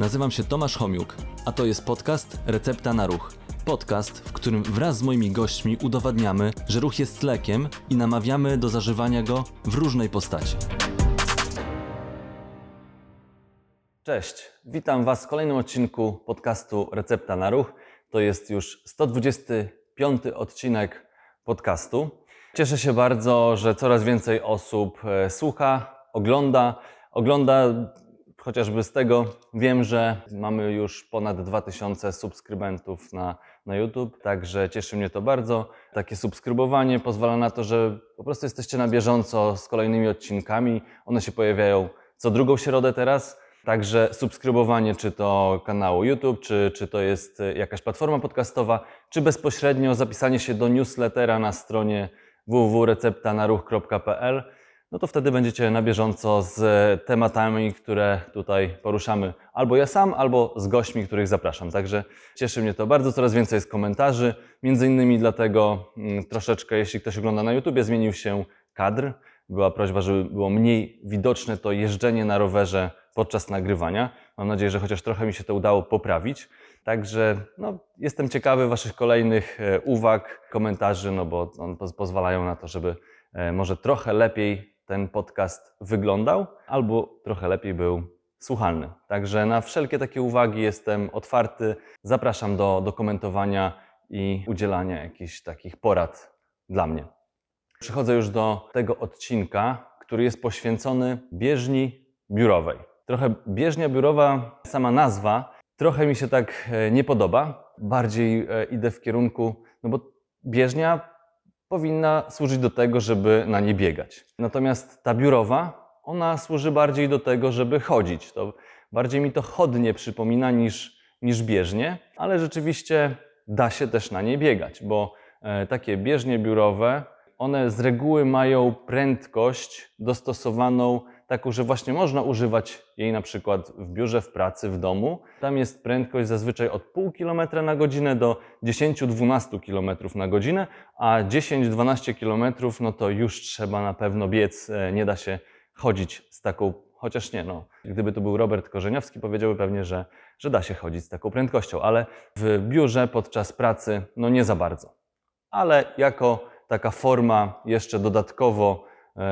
Nazywam się Tomasz Homiuk, a to jest podcast Recepta na Ruch. Podcast, w którym wraz z moimi gośćmi udowadniamy, że ruch jest lekiem i namawiamy do zażywania go w różnej postaci. Cześć, witam Was w kolejnym odcinku podcastu Recepta na Ruch. To jest już 125 odcinek podcastu. Cieszę się bardzo, że coraz więcej osób e, słucha, ogląda. Ogląda chociażby z tego wiem, że mamy już ponad 2000 subskrybentów na, na YouTube, także cieszy mnie to bardzo. Takie subskrybowanie pozwala na to, że po prostu jesteście na bieżąco z kolejnymi odcinkami. One się pojawiają co drugą środę teraz. Także subskrybowanie, czy to kanału YouTube, czy, czy to jest jakaś platforma podcastowa, czy bezpośrednio zapisanie się do newslettera na stronie www.receptanaruch.pl no to wtedy będziecie na bieżąco z tematami, które tutaj poruszamy. Albo ja sam, albo z gośćmi, których zapraszam. Także cieszy mnie to bardzo. Coraz więcej jest komentarzy. Między innymi dlatego mm, troszeczkę, jeśli ktoś ogląda na YouTubie, zmienił się kadr. Była prośba, żeby było mniej widoczne to jeżdżenie na rowerze podczas nagrywania. Mam nadzieję, że chociaż trochę mi się to udało poprawić. Także no, jestem ciekawy Waszych kolejnych e, uwag, komentarzy, no bo one pozwalają na to, żeby e, może trochę lepiej ten podcast wyglądał, albo trochę lepiej był słuchalny. Także na wszelkie takie uwagi jestem otwarty. Zapraszam do, do komentowania i udzielania jakichś takich porad dla mnie. Przechodzę już do tego odcinka, który jest poświęcony bieżni biurowej. Trochę bieżnia biurowa, sama nazwa, trochę mi się tak e, nie podoba. Bardziej e, idę w kierunku, no bo bieżnia powinna służyć do tego, żeby na nie biegać. Natomiast ta biurowa, ona służy bardziej do tego, żeby chodzić. To bardziej mi to chodnie przypomina niż, niż bieżnie, ale rzeczywiście da się też na nie biegać, bo e, takie bieżnie biurowe, one z reguły mają prędkość dostosowaną taką, że właśnie można używać jej na przykład w biurze, w pracy, w domu. Tam jest prędkość zazwyczaj od pół kilometra na godzinę do 10-12 km na godzinę, a 10-12 km no to już trzeba na pewno biec, e, nie da się chodzić z taką, chociaż nie, no, gdyby to był Robert Korzeniowski, powiedziałby pewnie, że, że da się chodzić z taką prędkością, ale w biurze podczas pracy no nie za bardzo. Ale jako taka forma jeszcze dodatkowo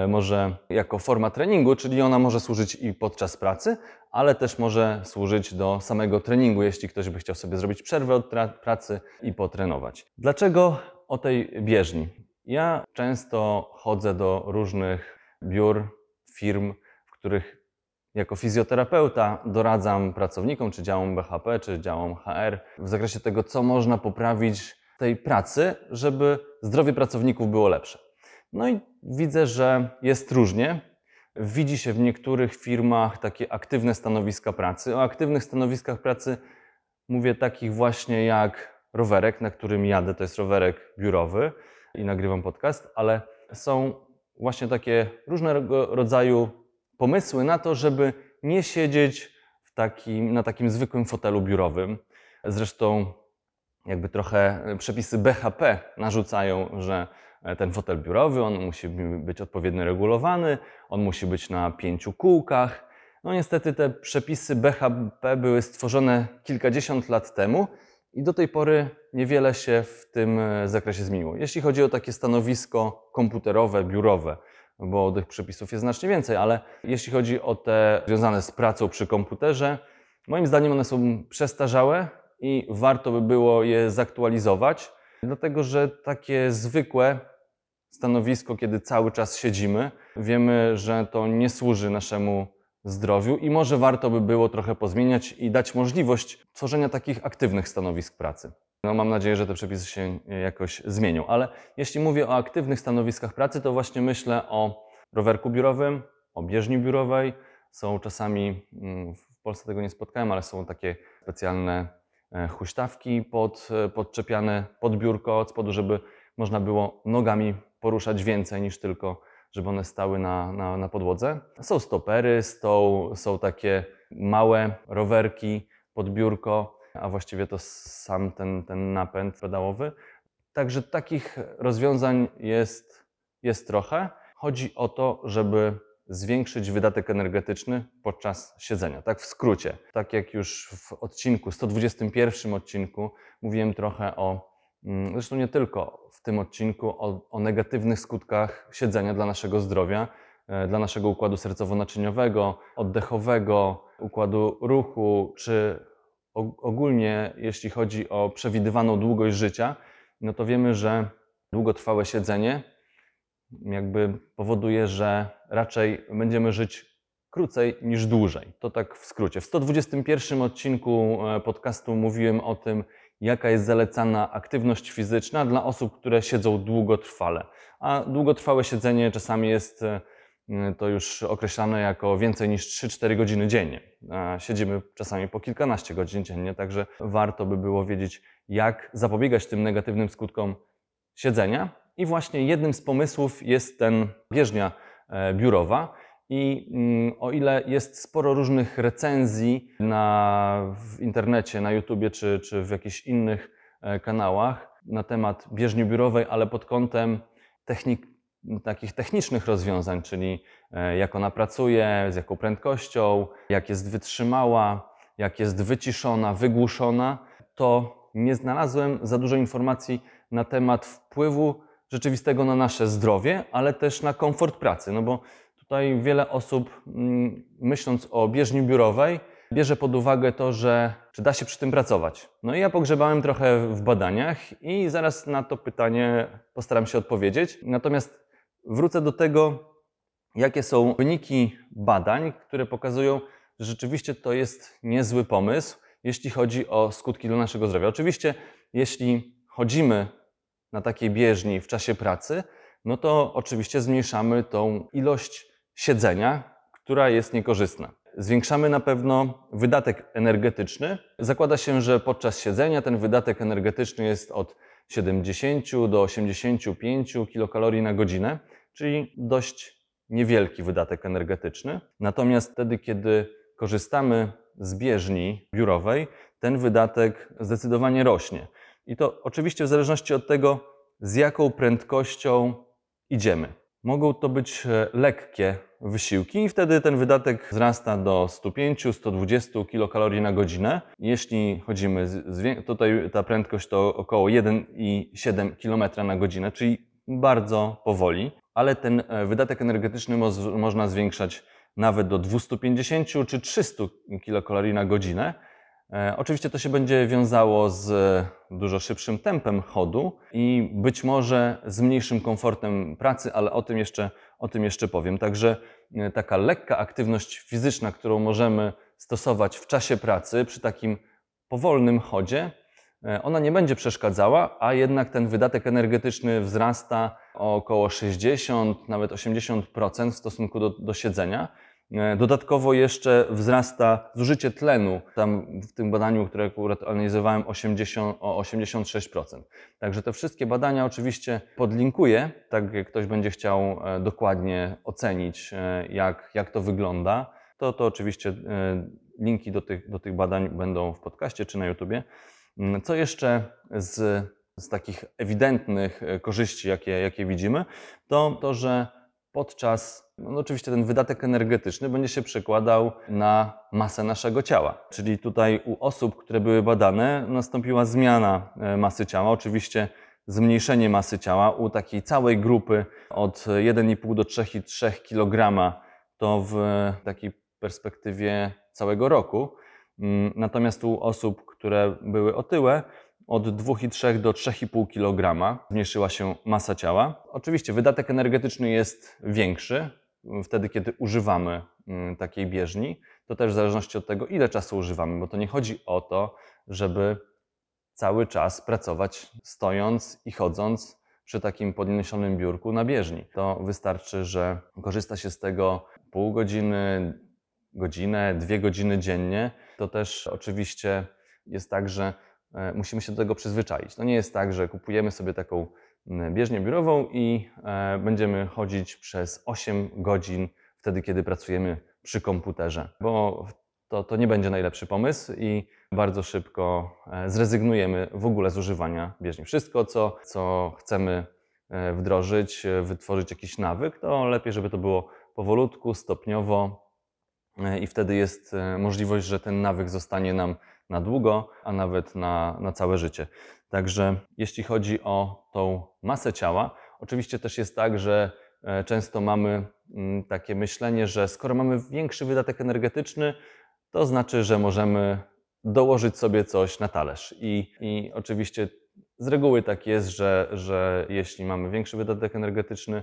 może jako forma treningu, czyli ona może służyć i podczas pracy, ale też może służyć do samego treningu, jeśli ktoś by chciał sobie zrobić przerwę od pracy i potrenować. Dlaczego o tej bieżni? Ja często chodzę do różnych biur, firm, w których jako fizjoterapeuta doradzam pracownikom, czy działom BHP, czy działom HR, w zakresie tego, co można poprawić tej pracy, żeby zdrowie pracowników było lepsze. No i widzę, że jest różnie. Widzi się w niektórych firmach takie aktywne stanowiska pracy. O aktywnych stanowiskach pracy mówię takich właśnie jak rowerek, na którym jadę, to jest rowerek biurowy i nagrywam podcast, ale są właśnie takie różnego rodzaju pomysły na to, żeby nie siedzieć w takim, na takim zwykłym fotelu biurowym. Zresztą jakby trochę przepisy BHP narzucają, że ten fotel biurowy, on musi być odpowiednio regulowany, on musi być na pięciu kółkach. No niestety te przepisy BHP były stworzone kilkadziesiąt lat temu i do tej pory niewiele się w tym e, zakresie zmieniło. Jeśli chodzi o takie stanowisko komputerowe, biurowe, bo tych przepisów jest znacznie więcej, ale jeśli chodzi o te związane z pracą przy komputerze, moim zdaniem one są przestarzałe i warto by było je zaktualizować. Dlatego, że takie zwykłe stanowisko, kiedy cały czas siedzimy, wiemy, że to nie służy naszemu zdrowiu i może warto by było trochę pozmieniać i dać możliwość tworzenia takich aktywnych stanowisk pracy. No, mam nadzieję, że te przepisy się jakoś zmienią, ale jeśli mówię o aktywnych stanowiskach pracy, to właśnie myślę o rowerku biurowym, o bieżni biurowej. Są czasami, mm, w Polsce tego nie spotkałem, ale są takie specjalne huśtawki pod, e, podczepiane pod biurko od spodu, żeby można było nogami poruszać więcej niż tylko, żeby one stały na, na, na podłodze. Są stopery, są, są takie małe rowerki pod biurko, a właściwie to sam ten, ten napęd pedałowy. Także takich rozwiązań jest, jest trochę. Chodzi o to, żeby zwiększyć wydatek energetyczny podczas siedzenia. Tak w skrócie. Tak jak już w odcinku, 121 odcinku, mówiłem trochę o, mm, zresztą nie tylko w tym odcinku, o, o negatywnych skutkach siedzenia dla naszego zdrowia, e, dla naszego układu sercowo-naczyniowego, oddechowego, układu ruchu, czy ogólnie jeśli chodzi o przewidywaną długość życia, no to wiemy, że długotrwałe siedzenie jakby powoduje, że raczej będziemy żyć krócej niż dłużej. To tak w skrócie. W 121 odcinku e, podcastu mówiłem o tym, jaka jest zalecana aktywność fizyczna dla osób, które siedzą długotrwale. A długotrwałe siedzenie czasami jest e, to już określane jako więcej niż 3-4 godziny dziennie. A Siedzimy czasami po kilkanaście godzin dziennie, także warto by było wiedzieć, jak zapobiegać tym negatywnym skutkom siedzenia. I właśnie jednym z pomysłów jest ten bieżnia e, biurowa. I mm, o ile jest sporo różnych recenzji na, w internecie, na YouTubie czy, czy w jakichś innych e, kanałach na temat bieżni biurowej, ale pod kątem technik, takich technicznych rozwiązań, czyli e, jak ona pracuje, z jaką prędkością, jak jest wytrzymała, jak jest wyciszona, wygłuszona, to nie znalazłem za dużo informacji na temat wpływu rzeczywistego na nasze zdrowie, ale też na komfort pracy. No bo tutaj wiele osób, mm, myśląc o bieżni biurowej, bierze pod uwagę to, że czy da się przy tym pracować. No i ja pogrzebałem trochę w badaniach i zaraz na to pytanie postaram się odpowiedzieć. Natomiast wrócę do tego, jakie są wyniki badań, które pokazują, że rzeczywiście to jest niezły pomysł, jeśli chodzi o skutki dla naszego zdrowia. Oczywiście, jeśli chodzimy na takiej bieżni w czasie pracy, no to oczywiście zmniejszamy tą ilość siedzenia, która jest niekorzystna. Zwiększamy na pewno wydatek energetyczny. Zakłada się, że podczas siedzenia ten wydatek energetyczny jest od 70 do 85 kilokalorii na godzinę, czyli dość niewielki wydatek energetyczny. Natomiast wtedy, kiedy korzystamy z bieżni biurowej, ten wydatek zdecydowanie rośnie. I to oczywiście w zależności od tego, z jaką prędkością idziemy. Mogą to być e, lekkie wysiłki i wtedy ten wydatek wzrasta do 105-120 kilokalorii na godzinę. Jeśli chodzimy, tutaj ta prędkość to około 1,7 km na godzinę, czyli bardzo powoli, ale ten e, wydatek energetyczny moz, można zwiększać nawet do 250 czy 300 kilokalorii na godzinę. E, Oczywiście to się będzie wiązało z dużo szybszym tempem chodu i być może z mniejszym komfortem pracy, ale o tym jeszcze, o tym jeszcze powiem. Także e, taka lekka aktywność fizyczna, którą możemy stosować w czasie pracy przy takim powolnym chodzie, e, ona nie będzie przeszkadzała, a jednak ten wydatek energetyczny wzrasta o około 60, nawet 80% w stosunku do, do siedzenia. E, Dodatkowo jeszcze wzrasta zużycie tlenu. Tam w tym badaniu, które akurat analizowałem, 80, o 86%. Także te wszystkie badania oczywiście podlinkuję, tak jak ktoś będzie chciał e, dokładnie ocenić, e, jak, jak to wygląda, to, to oczywiście linki do tych, do tych badań będą w podcaście czy na YouTubie. Mm, Co jeszcze z, z takich ewidentnych korzyści, jakie, jakie widzimy, to to, że podczas, no oczywiście ten wydatek energetyczny będzie się przekładał na masę naszego ciała. Czyli tutaj u osób, które były badane, nastąpiła zmiana e, masy ciała. Oczywiście zmniejszenie masy ciała u takiej całej grupy od 1,5 do 3,3 kg to w takiej perspektywie całego roku. Mm, Natomiast u osób, które były otyłe, od 2,3 do 3,5 kg zmniejszyła się masa ciała. Oczywiście wydatek energetyczny jest większy mm, wtedy, kiedy używamy mm, takiej bieżni. To też w zależności od tego, ile czasu używamy, bo to nie chodzi o to, żeby cały czas pracować stojąc i chodząc przy takim podniesionym biurku na bieżni. To wystarczy, że korzysta się z tego pół godziny, godzinę, dwie godziny dziennie. To też oczywiście jest tak, że musimy się do tego przyzwyczaić. To nie jest tak, że kupujemy sobie taką m, bieżnię biurową i e, będziemy chodzić przez 8 godzin wtedy, kiedy pracujemy przy komputerze, bo to, to nie będzie najlepszy pomysł i bardzo szybko e, zrezygnujemy w ogóle z używania bieżni. Wszystko, co, co chcemy e, wdrożyć, e, wytworzyć jakiś nawyk, to lepiej, żeby to było powolutku, stopniowo e, i wtedy jest e, możliwość, że ten nawyk zostanie nam na długo, a nawet na, na całe życie. Także jeśli chodzi o tą masę ciała, oczywiście też jest tak, że e, często mamy mm, takie myślenie, że skoro mamy większy wydatek energetyczny, to znaczy, że możemy dołożyć sobie coś na talerz. I, i oczywiście z reguły tak jest, że, że jeśli mamy większy wydatek energetyczny,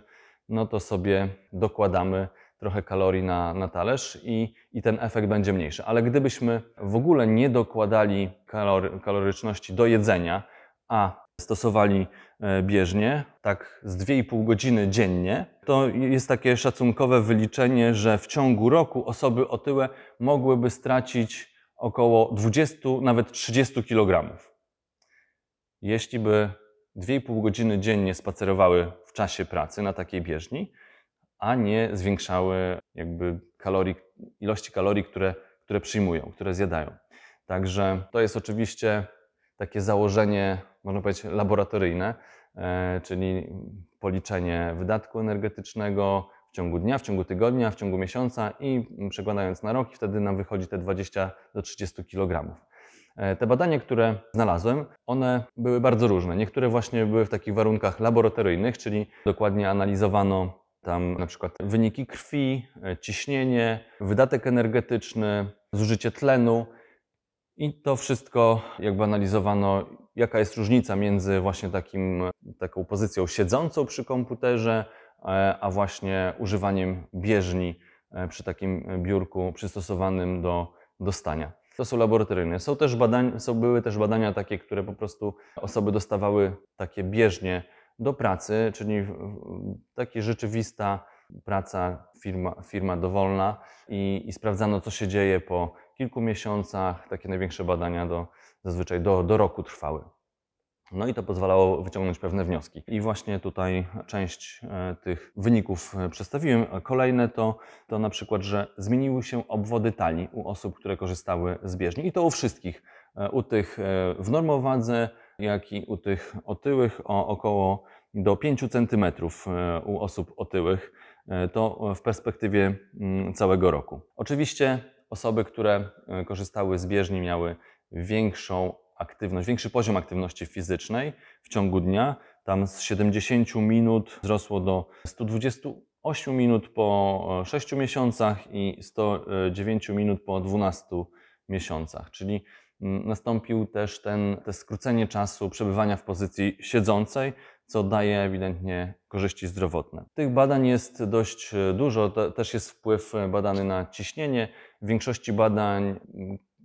no to sobie dokładamy trochę kalorii na, na talerz i, i ten efekt będzie mniejszy. Ale gdybyśmy w ogóle nie dokładali kalory, kaloryczności do jedzenia, a stosowali e, bieżnie, tak z 2,5 godziny dziennie, to jest takie szacunkowe wyliczenie, że w ciągu roku osoby otyłe mogłyby stracić około 20, nawet 30 kg. Jeśli by 2,5 godziny dziennie spacerowały w czasie pracy na takiej bieżni, a nie zwiększały jakby kalorii, ilości kalorii, które, które przyjmują, które zjadają. Także to jest oczywiście takie założenie, można powiedzieć, laboratoryjne, e, czyli policzenie wydatku energetycznego w ciągu dnia, w ciągu tygodnia, w ciągu miesiąca i przekładając na rok, wtedy nam wychodzi te 20 do 30 kg. E, te badania, które znalazłem, one były bardzo różne. Niektóre właśnie były w takich warunkach laboratoryjnych, czyli dokładnie analizowano tam na przykład wyniki krwi, e, ciśnienie, wydatek energetyczny, zużycie tlenu. I to wszystko jakby analizowano, jaka jest różnica między właśnie takim, taką pozycją siedzącą przy komputerze, e, a właśnie używaniem bieżni przy takim biurku przystosowanym do, do stania. To są laboratoryjne. Są też badania, są, były też badania takie, które po prostu osoby dostawały takie bieżnie do pracy, czyli taka rzeczywista praca, firma, firma dowolna i, i sprawdzano, co się dzieje po kilku miesiącach. Takie największe badania do, zazwyczaj do, do roku trwały. No i to pozwalało wyciągnąć pewne wnioski. I właśnie tutaj część e, tych wyników e, przedstawiłem. Kolejne to, to na przykład, że zmieniły się obwody talii u osób, które korzystały z bieżni. I to u wszystkich. E, u tych w normowadze, jak i u tych otyłych o około do 5 cm u osób otyłych. To w perspektywie mm, całego roku. Oczywiście osoby, które korzystały z bieżni miały większą aktywność, większy poziom aktywności fizycznej w ciągu dnia. Tam z 70 minut wzrosło do 128 minut po 6 miesiącach i 109 minut po 12 miesiącach. Czyli nastąpił też ten, te skrócenie czasu przebywania w pozycji siedzącej, co daje ewidentnie korzyści zdrowotne. Tych badań jest dość dużo, to też jest wpływ badany na ciśnienie. W większości badań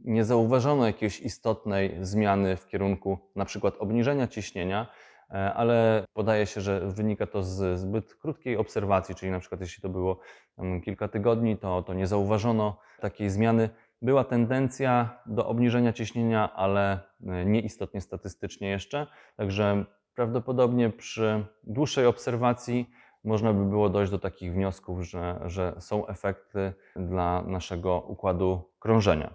nie zauważono jakiejś istotnej zmiany w kierunku na przykład obniżenia ciśnienia, e, ale podaje się, że wynika to z zbyt krótkiej obserwacji, czyli na przykład jeśli to było kilka tygodni, to, to nie zauważono takiej zmiany. Była tendencja do obniżenia ciśnienia, ale e, nieistotnie statystycznie jeszcze, także prawdopodobnie przy dłuższej obserwacji można by było dojść do takich wniosków, że, że są efekty dla naszego układu krążenia.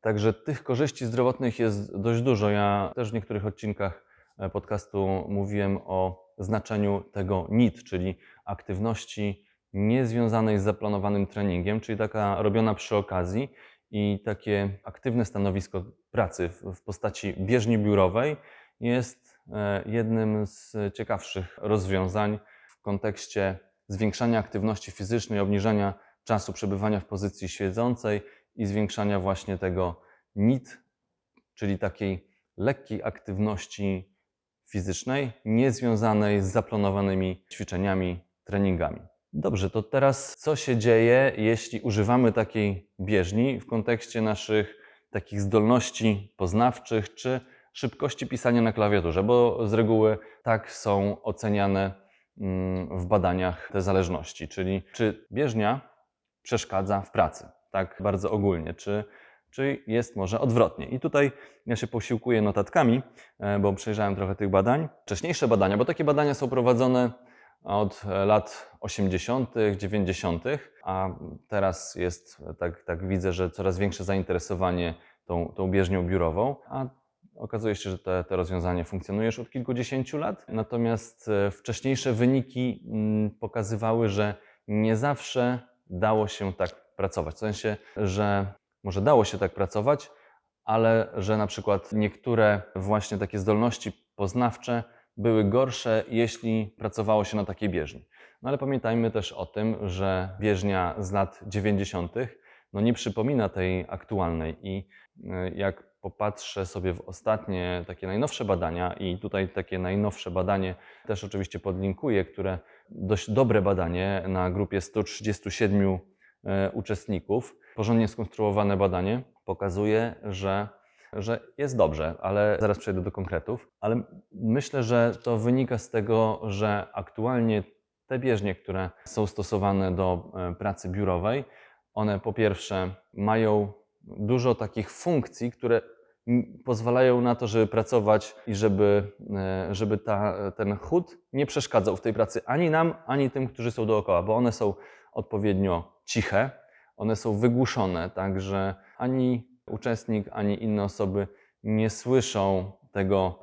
Także tych korzyści zdrowotnych jest dość dużo. Ja też w niektórych odcinkach e, podcastu mówiłem o znaczeniu tego NIT, czyli aktywności niezwiązanej z zaplanowanym treningiem, czyli taka robiona przy okazji i takie aktywne stanowisko pracy w postaci bieżni biurowej jest e, jednym z ciekawszych rozwiązań w kontekście zwiększania aktywności fizycznej, obniżania czasu przebywania w pozycji siedzącej i zwiększania właśnie tego NIT, czyli takiej lekkiej aktywności fizycznej, niezwiązanej z zaplanowanymi ćwiczeniami, treningami. Dobrze, to teraz co się dzieje, jeśli używamy takiej bieżni w kontekście naszych takich zdolności poznawczych czy szybkości pisania na klawiaturze, bo z reguły tak są oceniane mm, w badaniach te zależności, czyli czy bieżnia przeszkadza w pracy tak bardzo ogólnie, czy, czy jest może odwrotnie. I tutaj ja się posiłkuję notatkami, e, bo przejrzałem trochę tych badań. Wcześniejsze badania, bo takie badania są prowadzone od lat 80., 90., a teraz jest, tak, tak widzę, że coraz większe zainteresowanie tą, tą bieżnią biurową, a okazuje się, że te, te rozwiązanie funkcjonuje już od kilkudziesięciu lat. Natomiast e, wcześniejsze wyniki mm, pokazywały, że nie zawsze dało się tak pracować. W sensie, że może dało się tak pracować, ale że na przykład niektóre właśnie takie zdolności poznawcze były gorsze, jeśli pracowało się na takiej bieżni. No ale pamiętajmy też o tym, że bieżnia z lat 90. no nie przypomina tej aktualnej i y, jak popatrzę sobie w ostatnie takie najnowsze badania i tutaj takie najnowsze badanie też oczywiście podlinkuję, które dość dobre badanie na grupie 137 e, uczestników, porządnie skonstruowane badanie pokazuje, że że jest dobrze, ale zaraz przejdę do konkretów. Ale myślę, że to wynika z tego, że aktualnie te bieżnie, które są stosowane do e, pracy biurowej, one po pierwsze mają dużo takich funkcji, które pozwalają na to, żeby pracować i żeby, e, żeby ta, ten chód nie przeszkadzał w tej pracy ani nam, ani tym, którzy są dookoła, bo one są odpowiednio ciche, one są wygłuszone, tak że ani uczestnik, ani inne osoby nie słyszą tego,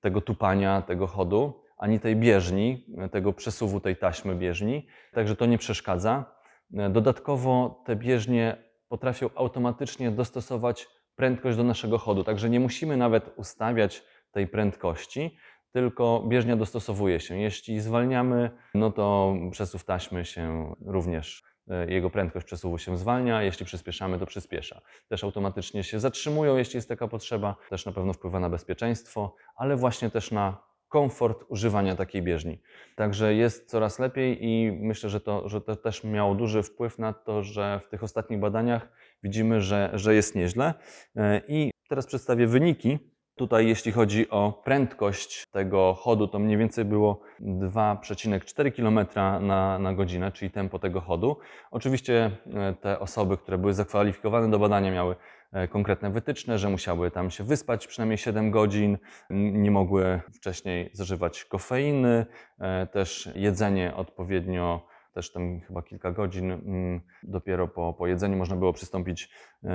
tego tupania, tego chodu, ani tej bieżni, tego przesuwu tej taśmy bieżni, także to nie przeszkadza. Dodatkowo te bieżnie potrafią automatycznie dostosować prędkość do naszego chodu, także nie musimy nawet ustawiać tej prędkości, tylko bieżnia dostosowuje się. Jeśli zwalniamy, no to przesuw taśmy się również, jego prędkość przesuwu się zwalnia, jeśli przyspieszamy, to przyspiesza. Też automatycznie się zatrzymują, jeśli jest taka potrzeba, też na pewno wpływa na bezpieczeństwo, ale właśnie też na komfort używania takiej bieżni. Także jest coraz lepiej i myślę, że to, że to też miało duży wpływ na to, że w tych ostatnich badaniach widzimy, że, że jest nieźle. E, I teraz przedstawię wyniki. Tutaj, jeśli chodzi o prędkość tego chodu, to mniej więcej było 2,4 km na, na godzinę, czyli tempo tego chodu. Oczywiście e, te osoby, które były zakwalifikowane do badania, miały e, konkretne wytyczne, że musiały tam się wyspać przynajmniej 7 godzin, nie mogły wcześniej zażywać kofeiny, e, też jedzenie odpowiednio, też tam chyba kilka godzin, mm, dopiero po, po jedzeniu można było przystąpić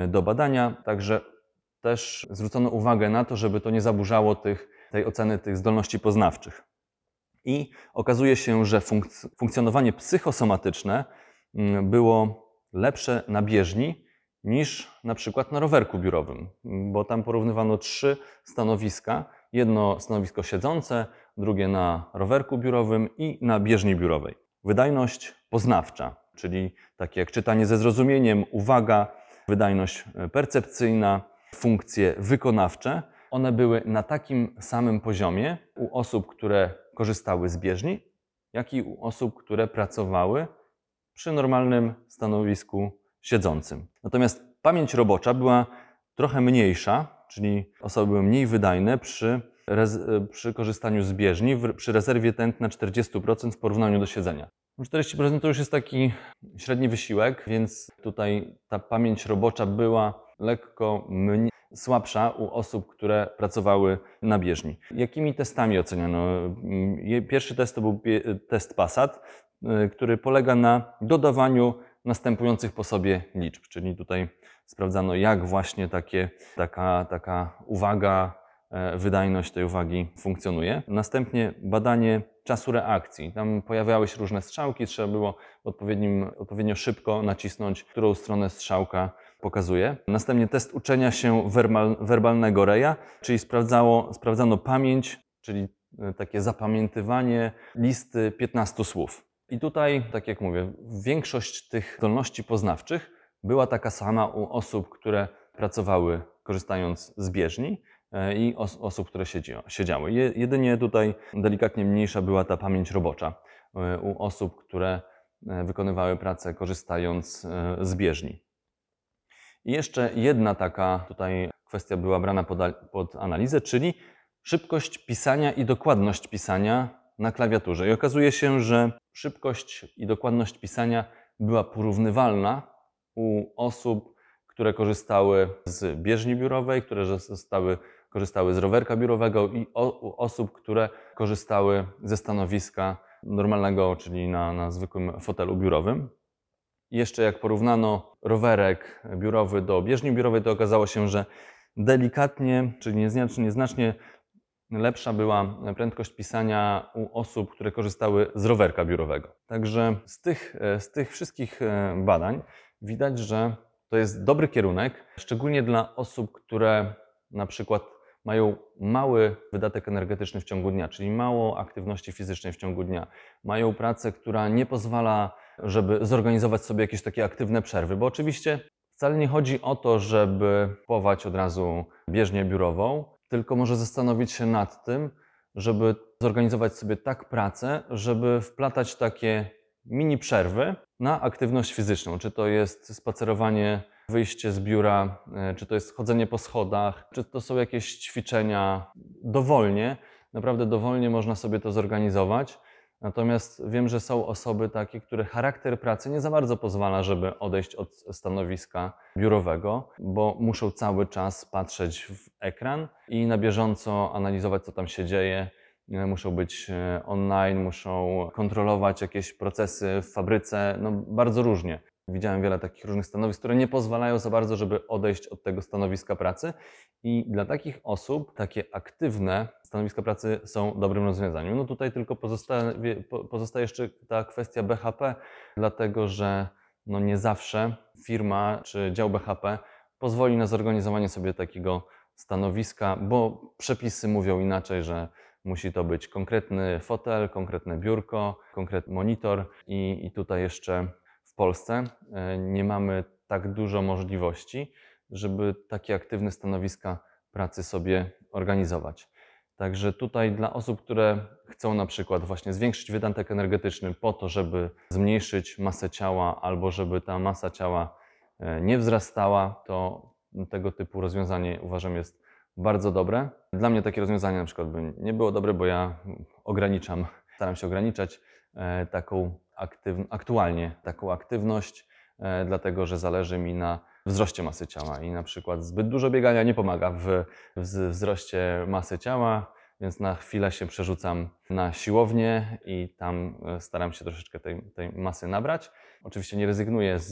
do badania. Także też zwrócono uwagę na to, żeby to nie zaburzało tych, tej oceny tych zdolności poznawczych. I okazuje się, że funkc- funkcjonowanie psychosomatyczne mm, było lepsze na bieżni niż na przykład na rowerku biurowym, bo tam porównywano trzy stanowiska. Jedno stanowisko siedzące, drugie na rowerku biurowym i na bieżni biurowej. Wydajność poznawcza, czyli takie jak czytanie ze zrozumieniem, uwaga, wydajność e, percepcyjna, funkcje wykonawcze, one były na takim samym poziomie u osób, które korzystały z bieżni, jak i u osób, które pracowały przy normalnym stanowisku siedzącym. Natomiast pamięć robocza była trochę mniejsza, czyli osoby były mniej wydajne przy, przy korzystaniu z bieżni, przy rezerwie tętna 40% w porównaniu do siedzenia. 40% to już jest taki średni wysiłek, więc tutaj ta pamięć robocza była lekko mniej, słabsza u osób, które pracowały na bieżni. Jakimi testami oceniano? Pierwszy test to był test PASAT, y, który polega na dodawaniu następujących po sobie liczb, czyli tutaj sprawdzano, jak właśnie takie, taka, taka uwaga, e, wydajność tej uwagi funkcjonuje. Następnie badanie czasu reakcji. Tam pojawiały się różne strzałki, trzeba było odpowiednim, odpowiednio szybko nacisnąć, którą stronę strzałka pokazuje. Następnie test uczenia się werbal, werbalnego reja, czyli sprawdzało, sprawdzano pamięć, czyli e, takie zapamiętywanie listy 15 słów. I tutaj, tak jak mówię, większość tych zdolności poznawczych była taka sama u osób, które pracowały korzystając z bieżni e, i os osób, które siedziały. siedziały. Je jedynie tutaj delikatnie mniejsza była ta pamięć robocza e, u osób, które e, wykonywały pracę korzystając e, z bieżni. I jeszcze jedna taka tutaj kwestia była brana pod, pod analizę, czyli szybkość pisania i dokładność pisania na klawiaturze. I okazuje się, że szybkość i dokładność pisania była porównywalna u osób, które korzystały z bieżni biurowej, które zostały, korzystały z rowerka biurowego i o, osób, które korzystały ze stanowiska normalnego, czyli na, na zwykłym fotelu biurowym. I jeszcze jak porównano rowerek biurowy do bieżni biurowej, to okazało się, że delikatnie, czyli nieznacznie, nieznacznie lepsza była prędkość pisania u osób, które korzystały z rowerka biurowego. Także z tych, z tych wszystkich e, badań widać, że to jest dobry kierunek, szczególnie dla osób, które na przykład mają mały wydatek energetyczny w ciągu dnia, czyli mało aktywności fizycznej w ciągu dnia. Mają pracę, która nie pozwala, żeby zorganizować sobie jakieś takie aktywne przerwy, bo oczywiście wcale nie chodzi o to, żeby kupować od razu bieżnię biurową, tylko może zastanowić się nad tym, żeby zorganizować sobie tak pracę, żeby wplatać takie mini przerwy na aktywność fizyczną. Czy to jest spacerowanie, wyjście z biura, e, czy to jest chodzenie po schodach, czy to są jakieś ćwiczenia dowolnie. Naprawdę dowolnie można sobie to zorganizować. Natomiast wiem, że są osoby takie, które charakter pracy nie za bardzo pozwala, żeby odejść od stanowiska biurowego, bo muszą cały czas patrzeć w ekran i na bieżąco analizować, co tam się dzieje. E, Muszą być e, online, muszą kontrolować jakieś procesy w fabryce, no bardzo różnie. Widziałem wiele takich różnych stanowisk, które nie pozwalają za bardzo, żeby odejść od tego stanowiska pracy. I dla takich osób takie aktywne stanowiska pracy są dobrym rozwiązaniem. No tutaj tylko pozostaje, po- pozostaje jeszcze ta kwestia BHP, dlatego że no nie zawsze firma czy dział BHP pozwoli na zorganizowanie sobie takiego stanowiska, bo przepisy mówią inaczej, że musi to być konkretny fotel, konkretne biurko, konkretny monitor i, i tutaj jeszcze w Polsce e, nie mamy tak dużo możliwości, żeby takie aktywne stanowiska pracy sobie organizować. Także tutaj dla osób, które chcą na przykład właśnie zwiększyć wydatek energetyczny po to, żeby zmniejszyć masę ciała albo żeby ta masa ciała e, nie wzrastała, to tego typu rozwiązanie uważam jest bardzo dobre. Dla mnie takie rozwiązanie na przykład by nie było dobre, bo ja ograniczam, staram się ograniczać e, taką aktualnie taką aktywność, e, dlatego że zależy mi na wzroście masy ciała i na przykład zbyt dużo biegania nie pomaga w, wzroście masy ciała, więc na chwilę się przerzucam na siłownię i tam e, staram się troszeczkę tej, tej masy nabrać. Oczywiście nie rezygnuję z,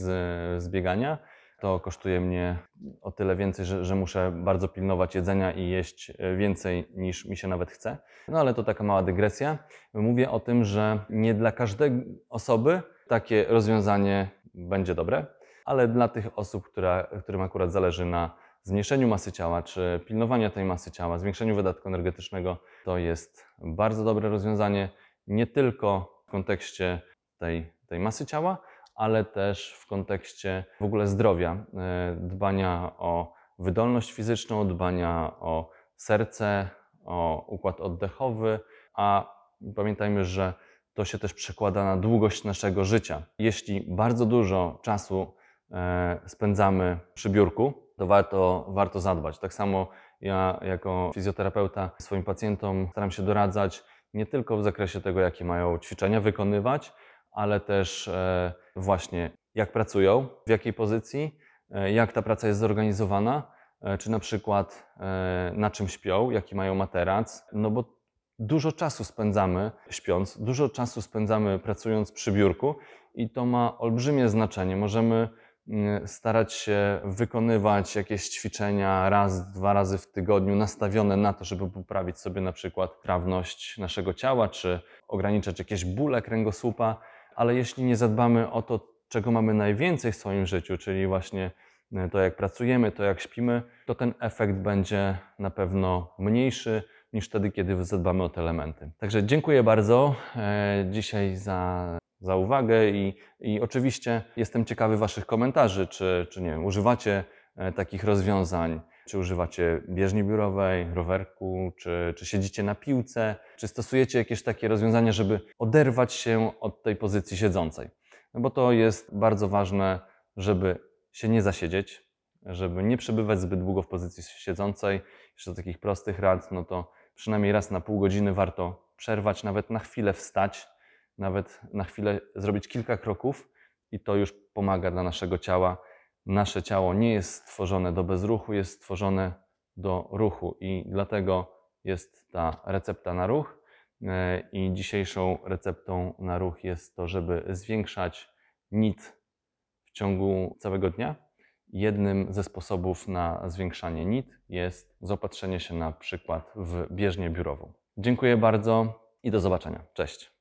z biegania. To kosztuje mnie o tyle więcej, że, że muszę bardzo pilnować jedzenia i jeść e, więcej niż mi się nawet chce. No ale to taka mała dygresja. Mówię o tym, że nie dla każdej osoby takie rozwiązanie będzie dobre, ale dla tych osób, która, którym akurat zależy na zmniejszeniu masy ciała, czy pilnowania tej masy ciała, zwiększeniu wydatku energetycznego, to jest bardzo dobre rozwiązanie, nie tylko w kontekście tej, tej masy ciała, ale też w kontekście w ogóle zdrowia, e, dbania o wydolność fizyczną, dbania o serce, o układ oddechowy, a pamiętajmy, że to się też przekłada na długość naszego życia. Jeśli bardzo dużo czasu e, spędzamy przy biurku, to warto, warto zadbać. Tak samo ja jako fizjoterapeuta swoim pacjentom staram się doradzać nie tylko w zakresie tego, jakie mają ćwiczenia wykonywać, ale też e, właśnie jak pracują, w jakiej pozycji, e, jak ta praca jest zorganizowana, e, czy na przykład na czym śpią, jaki mają materac, no bo dużo czasu spędzamy śpiąc, dużo czasu spędzamy pracując przy biurku i to ma olbrzymie znaczenie. Możemy mm, starać się wykonywać jakieś ćwiczenia raz, dwa razy w tygodniu, nastawione na to, żeby poprawić sobie na przykład trawność naszego ciała, czy ograniczać jakieś bóle kręgosłupa, ale jeśli nie zadbamy o to, czego mamy najwięcej w swoim życiu, czyli właśnie e, to, jak pracujemy, to, jak śpimy, to ten efekt będzie na pewno mniejszy niż wtedy, kiedy zadbamy o te elementy. Także dziękuję bardzo e, dzisiaj za, za uwagę i, i oczywiście jestem ciekawy Waszych komentarzy, czy, czy nie wiem, używacie e, takich rozwiązań, czy używacie bieżni biurowej, rowerku, czy, czy siedzicie na piłce, czy stosujecie jakieś takie rozwiązania, żeby oderwać się od tej pozycji siedzącej. No bo to jest bardzo ważne, żeby się nie zasiedzieć, żeby nie przebywać zbyt długo w pozycji siedzącej. Jeszcze z takich prostych rad, no to przynajmniej raz na pół godziny warto przerwać, nawet na chwilę wstać, nawet na chwilę zrobić kilka kroków i to już pomaga dla naszego ciała. Nasze ciało nie jest stworzone do bezruchu, jest stworzone do ruchu i dlatego jest ta recepta na ruch. E, I dzisiejszą receptą na ruch jest to, żeby zwiększać NIT w ciągu całego dnia jednym ze sposobów na zwiększanie NIT jest zaopatrzenie się na przykład w bieżnię biurową. Dziękuję bardzo i do zobaczenia. Cześć.